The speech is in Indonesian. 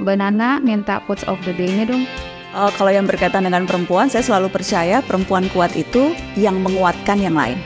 Mbak minta quotes of the day-nya dong. Uh, kalau yang berkaitan dengan perempuan, saya selalu percaya perempuan kuat itu yang menguatkan yang lain.